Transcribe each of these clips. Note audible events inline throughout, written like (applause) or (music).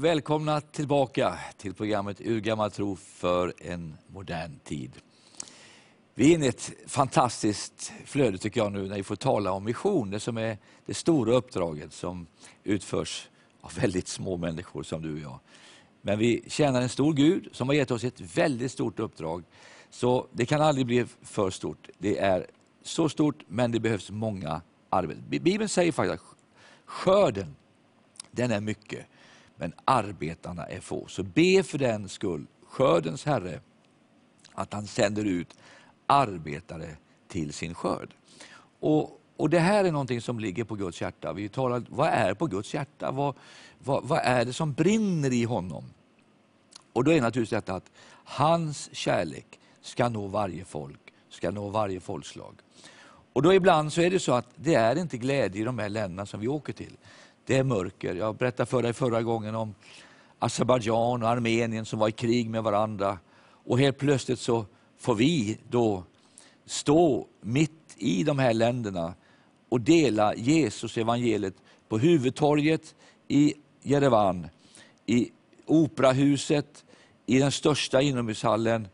välkomna tillbaka till programmet Urgammal tro för en modern tid. Vi är inne i ett fantastiskt flöde tycker jag nu när vi får tala om mission, det som är det stora uppdraget som utförs av väldigt små människor som du och jag. Men vi tjänar en stor Gud som har gett oss ett väldigt stort uppdrag. Så det kan aldrig bli för stort. Det är så stort, men det behövs många arbeten. Bibeln säger faktiskt att skörden, den är mycket, men arbetarna är få. Så be för den skull, skördens Herre, att han sänder ut arbetare till sin skörd. Och, och Det här är någonting som ligger på Guds hjärta. Vi talar, vad är på Guds hjärta? Vad, vad, vad är det som brinner i honom? Och då är det naturligtvis detta att hans kärlek ska nå varje folk, ska nå varje folkslag. Och då ibland så är det så att det är inte glädje i de här länderna som vi åker till. Det är mörker. Jag berättade för dig förra gången om Azerbajdzjan och Armenien som var i krig med varandra. Och helt plötsligt så får vi då stå mitt i de här länderna och dela Jesus evangeliet på huvudtorget i Jerevan, i operahuset, i den största inomhushallen.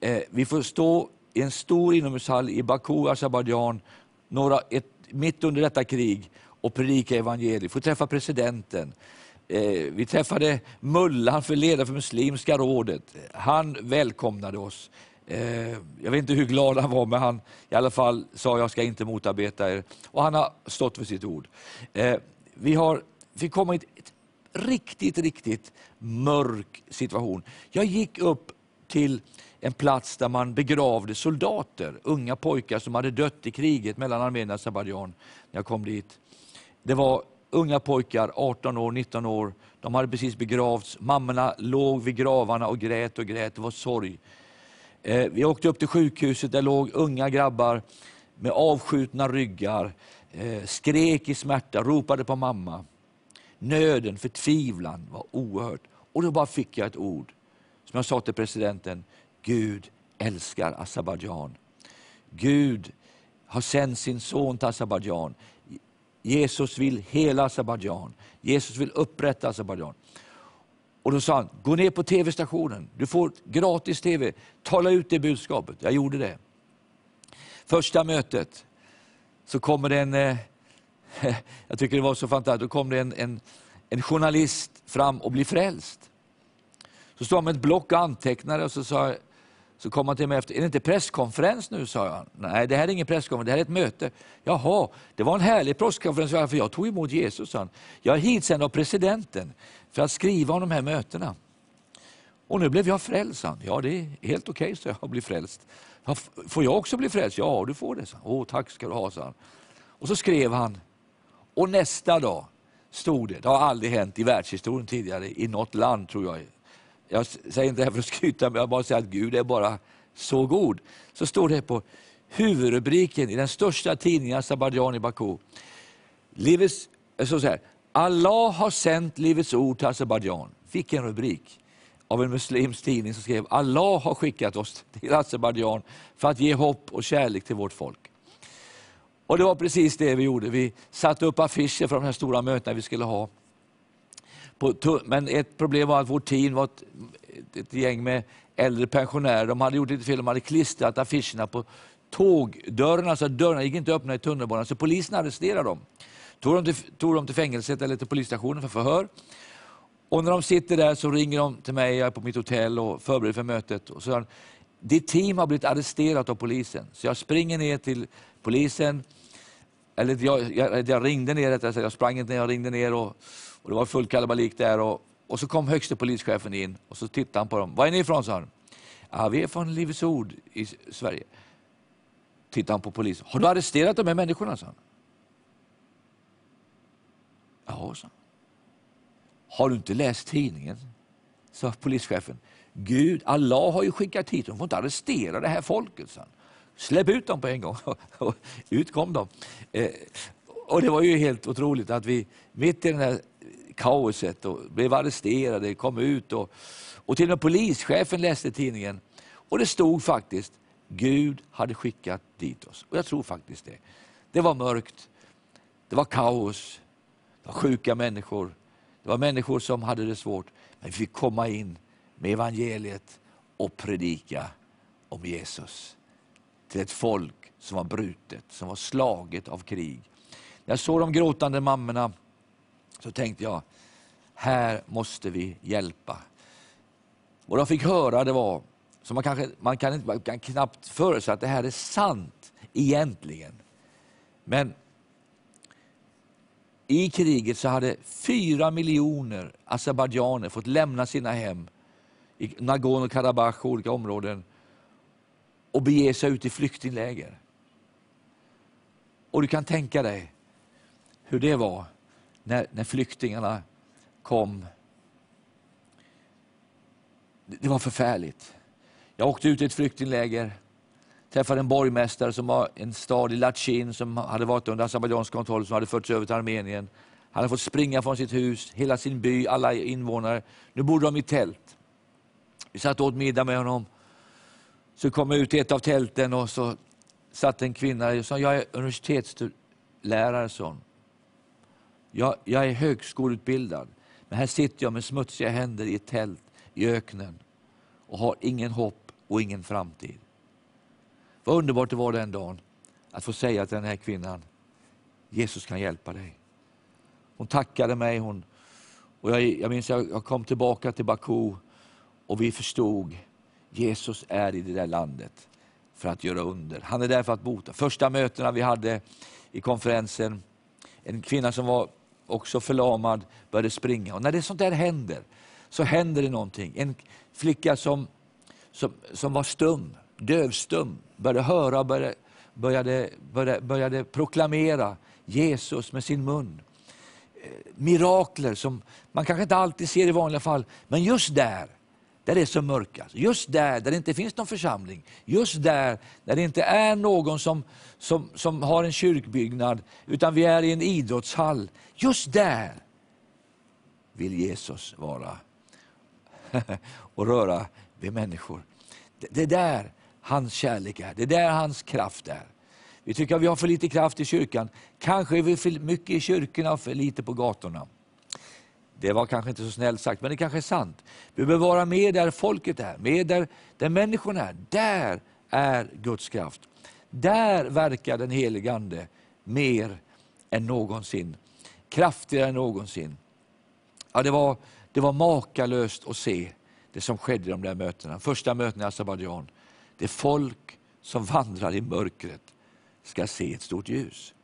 Eh, vi får stå i en stor inomhushall i Baku, Azerbajdzjan, mitt under detta krig och predika evangeliet. Vi får träffa presidenten. Eh, vi träffade mullan för ledare för Muslimska rådet. Han välkomnade oss. Eh, jag vet inte hur glad han var, men han i alla fall sa jag ska inte motarbeta er. Och han har stått för sitt ord. Eh, vi har vi kommer i ett riktigt, riktigt mörk situation. Jag gick upp till en plats där man begravde soldater, unga pojkar som hade dött i kriget mellan Armenien och Azerbajdzjan. När jag kom dit. Det var unga pojkar, 18 år, 19 år. De hade precis begravts. Mammorna låg vid gravarna och grät och grät. Det var sorg. Eh, vi åkte upp till sjukhuset, där låg unga grabbar med avskjutna ryggar, eh, skrek i smärta, ropade på mamma. Nöden, förtvivlan var oerhört. Och då bara fick jag ett ord, som jag sa till presidenten. Gud älskar Azerbajdzjan. Gud har sänt sin son till Azerbajdzjan. Jesus vill hela Azerbajdzjan. Jesus vill upprätta Azerbajdzjan. Och då sa han, gå ner på tv-stationen, du får gratis tv, tala ut det budskapet. Jag gjorde det. Första mötet så kommer det en, eh, (laughs) jag tycker det var så fantastiskt, då kom det en, en, en journalist fram och blir frälst. Så stod han med ett block och antecknade och så sa så kom han till mig efter, är det inte presskonferens nu? sa jag. Nej, det här är ingen presskonferens, det här är ett möte. Jaha, det var en härlig presskonferens, för jag tog emot Jesus. sa han. Jag är hitsänd av presidenten för att skriva om de här mötena. Och nu blev jag frälst, han. Ja, det är helt okej, okay, så jag, att bli frälst. Får jag också bli frälst? Ja, du får det, sa han. Åh, tack ska du ha, sa han. Och så skrev han. Och nästa dag stod det, det har aldrig hänt i världshistorien tidigare, i något land tror jag, jag säger inte det här för att skryta, men jag bara säger att Gud är bara så god. Så står det på huvudrubriken i den största tidningen, Azerbajdzjan i Baku. Livets, så så här, Allah har sänt Livets ord till Azerbajdzjan. Fick en rubrik av en muslimsk tidning som skrev Allah har skickat oss till Azerbajdzjan för att ge hopp och kärlek till vårt folk. Och Det var precis det vi gjorde. Vi satte upp affischer för de här stora mötena vi skulle ha. På, men ett problem var att vårt team var ett, ett gäng med äldre pensionärer. De hade gjort lite fel, de hade klistrat affischerna på tågdörrarna, så dörrarna gick inte att öppna i tunnelbanan. Så polisen arresterade dem. Tog dem, till, tog dem till fängelset eller till polisstationen för förhör. Och när de sitter där så ringer de till mig, jag är på mitt hotell och förbereder för mötet. Och så säger ditt team har blivit arresterat av polisen. Så jag springer ner till polisen, eller jag, jag, jag ringde ner, jag sprang inte ner, jag ringde ner och och det var full kalabalik där. Och, och så kom högste polischefen in och så tittade han på dem. Var är ni ifrån? sa han. Ja, vi är från Livets Ord i Sverige. Tittade han på polisen. Har du arresterat de här människorna? sa han. Ja, sa han. Har du inte läst tidningen? sa polischefen. Gud, Allah har ju skickat hit dem. De får inte arrestera det här folket. sa han. Släpp ut dem på en gång. (laughs) ut kom de. Eh, och Det var ju helt otroligt att vi mitt i den här kaoset och blev arresterade, kom ut och, och till och med polischefen läste tidningen. Och det stod faktiskt, Gud hade skickat dit oss. Och jag tror faktiskt det. Det var mörkt, det var kaos, det var sjuka människor, Det var människor som hade det svårt. Men vi fick komma in med evangeliet och predika om Jesus till ett folk som var brutet, som var slaget av krig. Jag såg de gråtande mammorna så tänkte jag, här måste vi hjälpa. Vad jag fick höra det var, så man, kanske, man, kan inte, man kan knappt föreställa att det här är sant egentligen. Men i kriget så hade fyra miljoner azerbajdzjaner fått lämna sina hem i Nagorno-Karabach och olika områden och bege sig ut i flyktingläger. Och du kan tänka dig hur det var när, när flyktingarna kom. Det var förfärligt. Jag åkte ut i ett flyktingläger, träffade en borgmästare som var en stad i Lachin som hade varit under azerbajdzjansk kontroll, som hade förts över till Armenien. Han hade fått springa från sitt hus, hela sin by, alla invånare. Nu bodde de i tält. Vi satt och åt middag med honom. Så kom jag ut i ett av tälten och så satt en kvinna och sa, jag är universitetslärare. Son. Jag, jag är högskoleutbildad, men här sitter jag med smutsiga händer i ett tält i öknen och har ingen hopp och ingen framtid. Vad underbart det var den dagen att få säga till den här kvinnan, Jesus kan hjälpa dig. Hon tackade mig. Hon, och jag, jag minns att jag kom tillbaka till Baku och vi förstod, Jesus är i det där landet för att göra under. Han är där för att bota. Första mötena vi hade i konferensen, en kvinna som var också förlamad började springa. Och när det sånt där händer, så händer det någonting. En flicka som, som, som var stum, dövstum, började höra och började, började, började, började proklamera Jesus med sin mun. Eh, mirakler som man kanske inte alltid ser i vanliga fall, men just där där det är som mörkast. Just där, där det inte finns någon församling. Just där, där det inte är någon som, som, som har en kyrkbyggnad, utan vi är i en idrottshall. Just där vill Jesus vara (laughs) och röra vid människor. Det är där hans kärlek är, det är där hans kraft är. Vi tycker att vi har för lite kraft i kyrkan. Kanske är vi för mycket i kyrkorna och för lite på gatorna. Det var kanske inte så snällt sagt, men det kanske är sant. Vi behöver vara med där folket är, med där, där människorna är. Där är Guds kraft. Där verkar den helige Ande mer än någonsin. Kraftigare än någonsin. Ja, det, var, det var makalöst att se det som skedde i de där mötena. Första mötena i Azerbajdzjan. Det folk som vandrar i mörkret ska se ett stort ljus.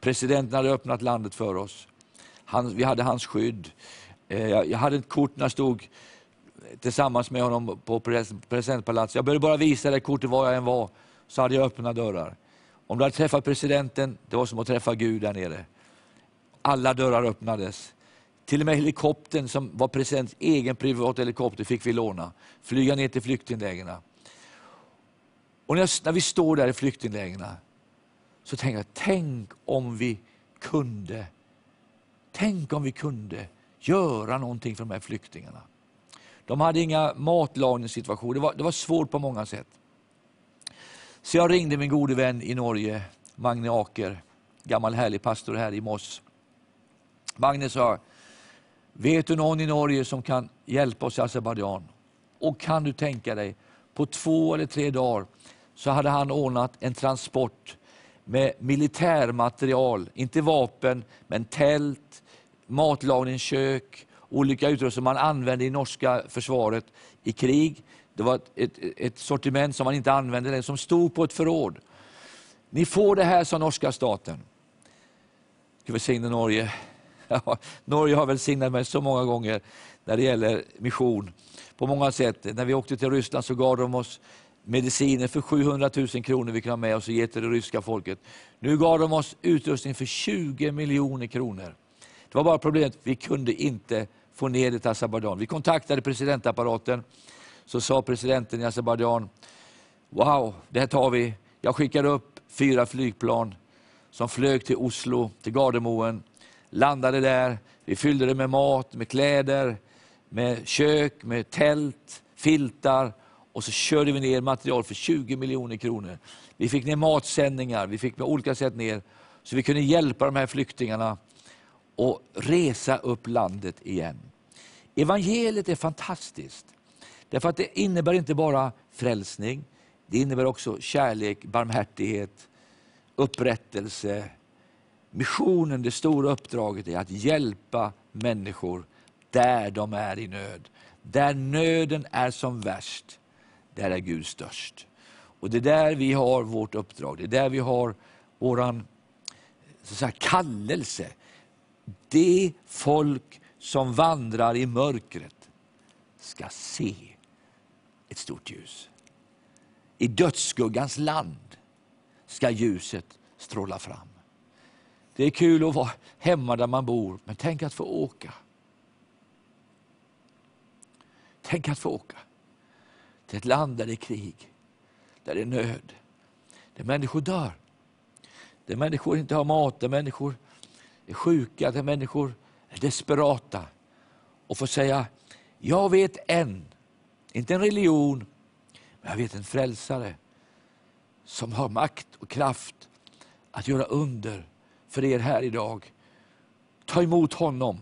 Presidenten hade öppnat landet för oss. Han, vi hade hans skydd. Eh, jag hade ett kort när jag stod tillsammans med honom på presidentpalatset. Jag behövde bara visa det kortet var jag än var, så hade jag öppna dörrar. Om du hade träffat presidenten, det var som att träffa Gud där nere. Alla dörrar öppnades. Till och med helikoptern som var presidents egen privat helikopter fick vi låna. Flyga ner till flyktinglägren. Och när, när vi står där i flyktinglägren så tänker jag, tänk om vi kunde Tänk om vi kunde göra någonting för de här flyktingarna. De hade inga matlagningssituationer, det var, det var svårt på många sätt. Så jag ringde min gode vän i Norge, Magne Aker, gammal härlig pastor här i Moss. Magne sa, vet du någon i Norge som kan hjälpa oss i Azerbajdzjan? Och kan du tänka dig, på två eller tre dagar så hade han ordnat en transport med militärmaterial, inte vapen, men tält, matlagningskök, olika utrustningar som man använde i norska försvaret i krig. Det var ett, ett sortiment som man inte använde längre, som stod på ett förråd. Ni får det här, sa norska staten. Gud välsigne Norge. (laughs) Ja, Norge har välsignat mig så många gånger när det gäller mission. På många sätt. När vi åkte till Ryssland så gav de oss mediciner för 700 000 kronor vi kunde ha med oss och ge till det ryska folket. Nu gav de oss utrustning för 20 miljoner kronor. Det var bara problemet, vi kunde inte få ner det till Azerbajdzjan. Vi kontaktade presidentapparaten, så sa presidenten i Azerbajdzjan, wow, det här tar vi. Jag skickade upp fyra flygplan som flög till Oslo, till Gardermoen, landade där. Vi fyllde det med mat, med kläder, med kök, med tält, filtar och så körde vi ner material för 20 miljoner kronor. Vi fick ner matsändningar, vi fick på olika sätt ner, så vi kunde hjälpa de här flyktingarna och resa upp landet igen. Evangeliet är fantastiskt. Därför att det innebär inte bara frälsning, det innebär också kärlek, barmhärtighet, upprättelse. Missionen, det stora uppdraget är att hjälpa människor där de är i nöd. Där nöden är som värst, där är Gud störst. Och Det är där vi har vårt uppdrag, det är där vi har vår kallelse. Det folk som vandrar i mörkret ska se ett stort ljus. I dödsskuggans land ska ljuset stråla fram. Det är kul att vara hemma där man bor, men tänk att få åka. Tänk att få åka till ett land där det är krig, där det är nöd, där människor dör. Där människor inte har mat, där människor är sjuka, där människor är desperata. Och får säga, jag vet en, inte en religion, men jag vet en frälsare som har makt och kraft att göra under för er här idag. Ta emot honom.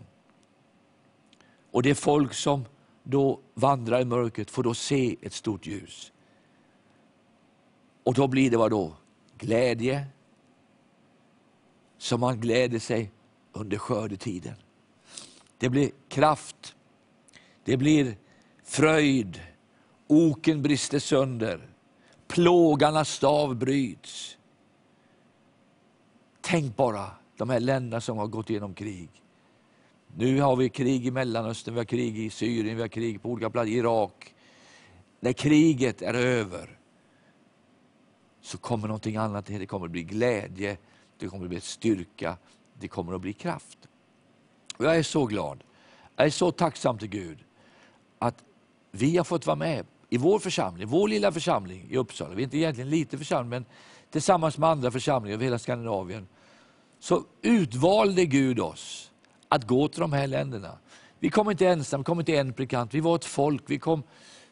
Och det folk som då vandrar i mörkret får då se ett stort ljus. Och då blir det vad då? Glädje, som man gläder sig under skördetiden. Det blir kraft, det blir fröjd, oken brister sönder, plågarnas stav bryts. Tänk bara de här länderna som har gått igenom krig. Nu har vi krig i Mellanöstern, vi har krig i Syrien, vi har krig på olika platser, Irak. När kriget är över så kommer någonting annat. Det kommer att bli glädje, det kommer att bli styrka, det kommer att bli kraft. Och jag är så glad, jag är så tacksam till Gud att vi har fått vara med i vår församling, vår lilla församling i Uppsala. Vi är inte egentligen en liten församling, men tillsammans med andra församlingar över hela Skandinavien så utvalde Gud oss att gå till de här länderna. Vi kom inte ensamma, vi kom inte en predikant, vi var ett folk, vi kom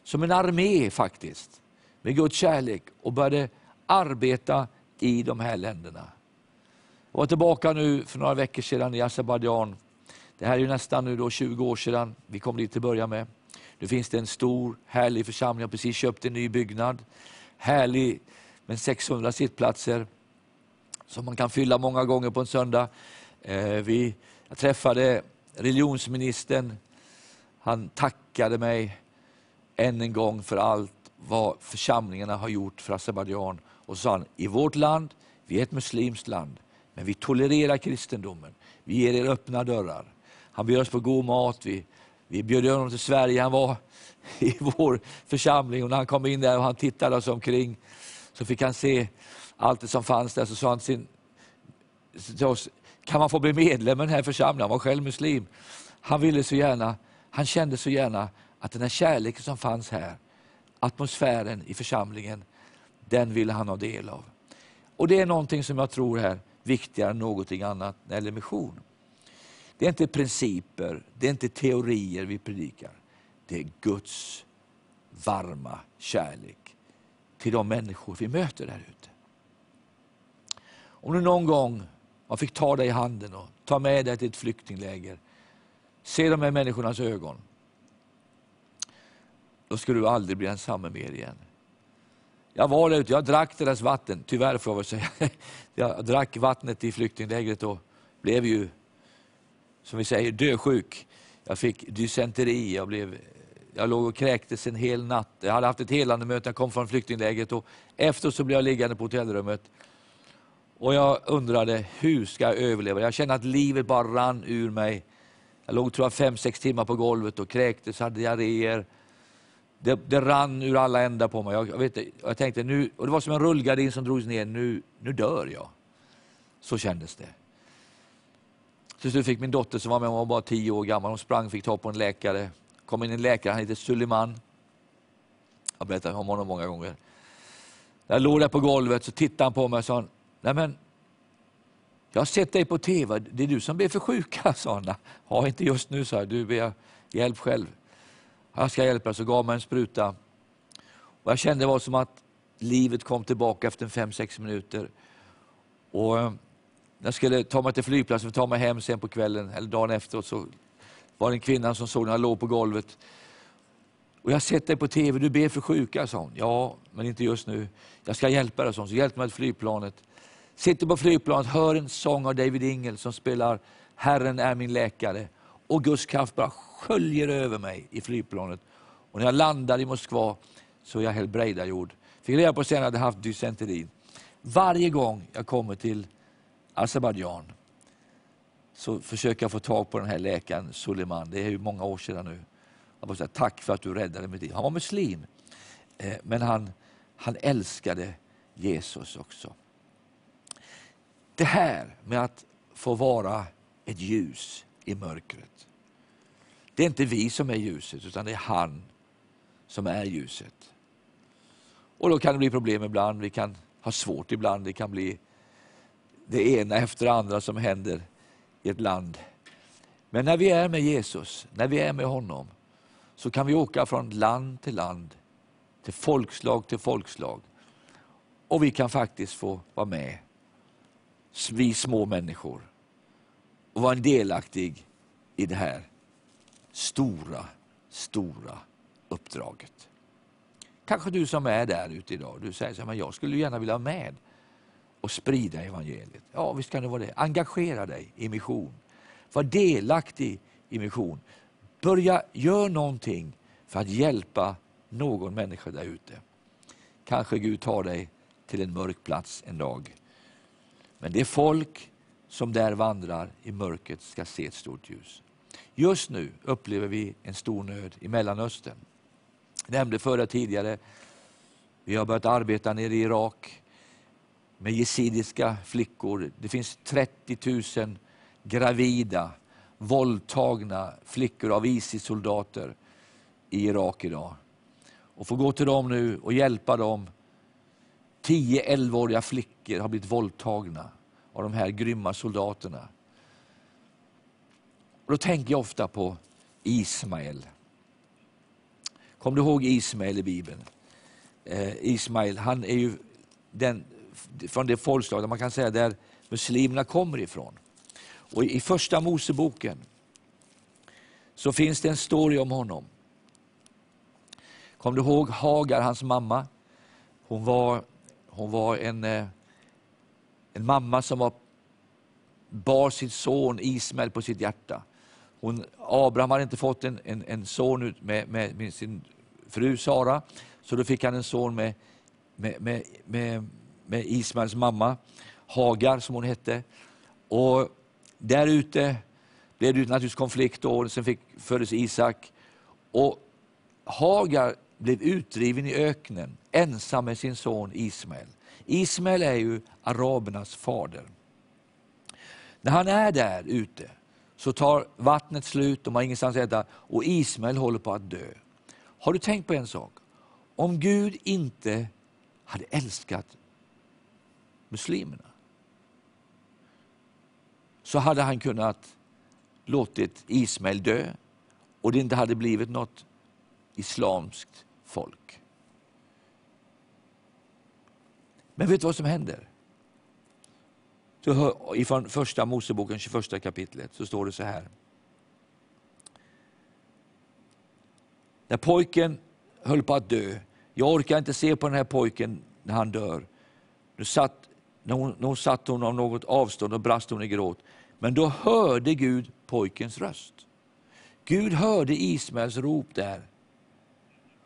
som en armé faktiskt, med Guds kärlek och började arbeta i de här länderna. Jag var tillbaka nu för några veckor sedan i Azerbajdzjan. Det här är ju nästan nu då 20 år sedan vi kom dit till att börja med. Nu finns det en stor härlig församling, jag har precis köpt en ny byggnad. Härlig med 600 sittplatser som man kan fylla många gånger på en söndag. Eh, vi, jag träffade religionsministern. Han tackade mig än en gång för allt vad församlingarna har gjort för Azerbajdzjan. Och så sa han, i vårt land, vi är ett muslimskt land, men vi tolererar kristendomen. Vi ger er öppna dörrar. Han bjöd oss på god mat. Vi, vi bjöd honom till Sverige. Han var (laughs) i vår församling och när han kom in där och han tittade sig omkring så fick han se allt det som fanns där. Så sa han till, till oss, kan man få bli medlem i den här församlingen? Han var själv muslim. Han ville så gärna, han kände så gärna att den här kärleken som fanns här, atmosfären i församlingen, den ville han ha del av. Och det är någonting som jag tror är viktigare än någonting annat när det gäller mission. Det är inte principer, det är inte teorier vi predikar. Det är Guds varma kärlek till de människor vi möter där ute. Om du någon gång man fick ta dig i handen och ta med dig till ett flyktingläger, se de här människornas ögon, då skulle du aldrig bli densamme mer igen. Jag var där ute, jag drack deras vatten, tyvärr får jag väl säga. (laughs) Jag drack vattnet i flyktinglägret och blev ju, som vi säger, dösjuk. Jag fick dysenteri, jag, blev, jag låg och kräktes en hel natt. Jag hade haft ett helande möte, jag kom från flyktinglägret och efter så blev jag liggande på hotellrummet. Och jag undrade, hur ska jag överleva? Jag kände att livet bara rann ur mig. Jag låg tror jag, fem, sex timmar på golvet och kräktes, hade diarréer det, det rann ur alla ändar på mig. Jag, jag, vet, jag tänkte, nu, och det var som en rullgardin som drogs ner, nu, nu dör jag. Så kändes det. Till slut fick min dotter som var med, hon var bara tio år gammal, hon sprang fick ta på en läkare. kom in en läkare, han heter Suleiman. Jag har berättat om honom många gånger. När jag låg där på golvet så tittade han på mig och sa, nej men, jag har sett dig på TV, det är du som ber för sjuka, (laughs) sa alltså, han. Ja, inte just nu, sa jag, du ber hjälp själv jag ska hjälpa dig, så gav mig en spruta. Och jag kände det var som att livet kom tillbaka efter fem sex minuter. Och när jag skulle ta mig till flygplatsen och ta mig hem sen på kvällen eller dagen efteråt så var det en kvinna som såg när jag låg på golvet. Och jag har sett dig på TV, du ber för sjuka, sa hon. Ja, men inte just nu. Jag ska hjälpa dig, sa hon. Så hjälpte mig till flygplanet. Sitter på flygplanet, hör en sång av David Ingel som spelar Herren är min läkare. Och Guds kraft bara sköljer över mig i flygplanet. Och när jag landar i Moskva så är jag helbrägdagjord. Fick reda på sen att jag hade haft dysenteri. Varje gång jag kommer till Azerbajdzjan så försöker jag få tag på den här läkaren Suleiman. Det är ju många år sedan nu. Jag säga, tack för att du räddade mitt liv. Han var muslim, eh, men han, han älskade Jesus också. Det här med att få vara ett ljus i mörkret. Det är inte vi som är ljuset, utan det är han som är ljuset. Och Då kan det bli problem ibland, vi kan ha svårt ibland, det kan bli det ena efter det andra som händer i ett land. Men när vi är med Jesus, när vi är med honom, så kan vi åka från land till land, till folkslag till folkslag. Och vi kan faktiskt få vara med, vi små människor, och vara en delaktig i det här stora, stora uppdraget. Kanske du som är där ute idag, du säger att jag skulle gärna vilja vara med och sprida evangeliet. Ja, visst kan det vara det. Engagera dig i mission. Var delaktig i mission. Börja göra någonting för att hjälpa någon människa där ute. Kanske Gud tar dig till en mörk plats en dag. Men det folk som där vandrar i mörkret ska se ett stort ljus. Just nu upplever vi en stor nöd i Mellanöstern. Jag nämnde förra tidigare, vi har börjat arbeta nere i Irak med jesidiska flickor. Det finns 30 000 gravida, våldtagna flickor av ISIS-soldater i Irak idag. Och få gå till dem nu och hjälpa dem. 10-11-åriga flickor har blivit våldtagna av de här grymma soldaterna. Och då tänker jag ofta på Ismael. Kom du ihåg Ismael i Bibeln? Eh, Ismael, han är ju den, från det folkslag där man kan säga där muslimerna kommer ifrån. Och I första Moseboken så finns det en story om honom. Kom du ihåg Hagar, hans mamma? Hon var, hon var en, eh, en mamma som var, bar sin son Ismael på sitt hjärta. Hon, Abraham hade inte fått en, en, en son med, med, med, sin fru Sara, så då fick han en son med, med, med, med, med Ismaels mamma, Hagar som hon hette. Och där ute blev det naturligtvis konflikt, och sen fick, föddes Isak. Och Hagar blev utdriven i öknen, ensam med sin son Ismael. Ismael är ju arabernas fader. När han är där ute så tar vattnet slut, de har ingenstans att äta och Ismael håller på att dö. Har du tänkt på en sak? Om Gud inte hade älskat muslimerna så hade han kunnat låtit Ismael dö och det inte hade blivit något islamskt folk. Men vet du vad som händer? I ifrån första Moseboken, 21 kapitlet, så står det så här. När pojken höll på att dö, jag orkar inte se på den här pojken när han dör. Nu satt, när, hon, när hon satt hon av något avstånd och brast hon i gråt. Men då hörde Gud pojkens röst. Gud hörde Ismaels rop där.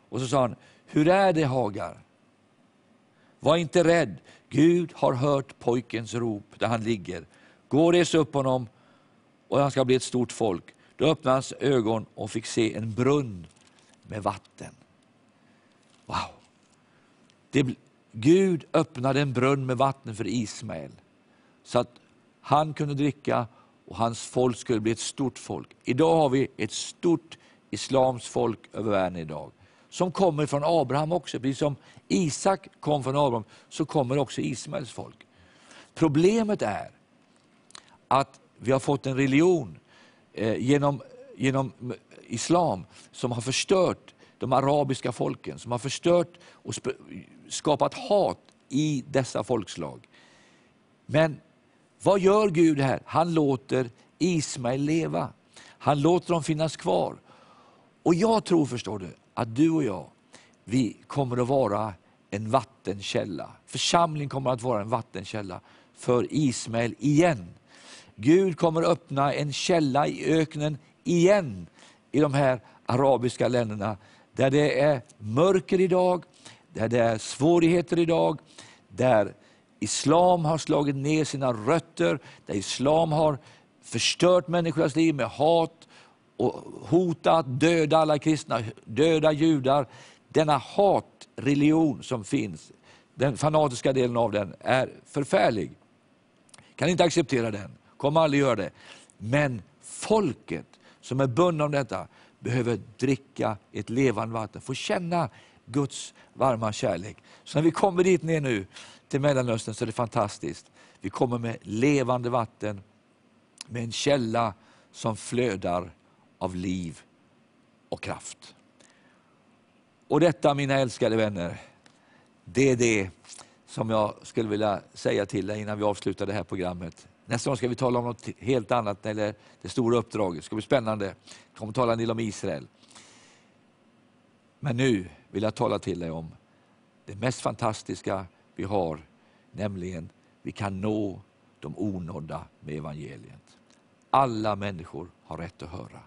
Och så sa han, hur är det Hagar? Var inte rädd, Gud har hört pojkens rop där han ligger. Gå och res upp honom och han ska bli ett stort folk. Då öppnade hans ögon och fick se en brunn med vatten. Wow! Det, Gud öppnade en brunn med vatten för Ismael så att han kunde dricka och hans folk skulle bli ett stort folk. Idag har vi ett stort islams folk över världen idag som kommer från Abraham också. Precis som Isak kom från Abraham så kommer också Ismaels folk. Problemet är att vi har fått en religion eh, genom, genom islam som har förstört de arabiska folken, som har förstört och skapat hat i dessa folkslag. Men vad gör Gud här? Han låter Ismael leva. Han låter dem finnas kvar. Och jag tror, förstår du, att du och jag, vi kommer att vara en vattenkälla. Församlingen kommer att vara en vattenkälla för Ismael igen. Gud kommer att öppna en källa i öknen igen i de här arabiska länderna där det är mörker idag, där det är svårigheter idag, där islam har slagit ner sina rötter, där islam har förstört människors liv med hat och hotat, döda alla kristna, döda judar. Denna hatreligion som finns, den fanatiska delen av den, är förfärlig. Kan inte acceptera den, kommer aldrig göra det. Men folket som är bundna av detta behöver dricka ett levande vatten, få känna Guds varma kärlek. Så när vi kommer dit ner nu i Mellanöstern så är det fantastiskt. Vi kommer med levande vatten, med en källa som flödar av liv och kraft. Och detta mina älskade vänner, det är det som jag skulle vilja säga till dig innan vi avslutar det här programmet. Nästa gång ska vi tala om något helt annat, eller det stora uppdraget. Det ska bli spännande. Vi kommer tala en del om Israel. Men nu vill jag tala till dig om det mest fantastiska vi har, nämligen vi kan nå de onådda med evangeliet. Alla människor har rätt att höra.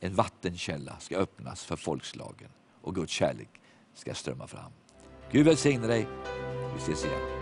En vattenkälla ska öppnas för folkslagen och Guds kärlek ska strömma fram. Gud välsigne dig. Vi ses igen.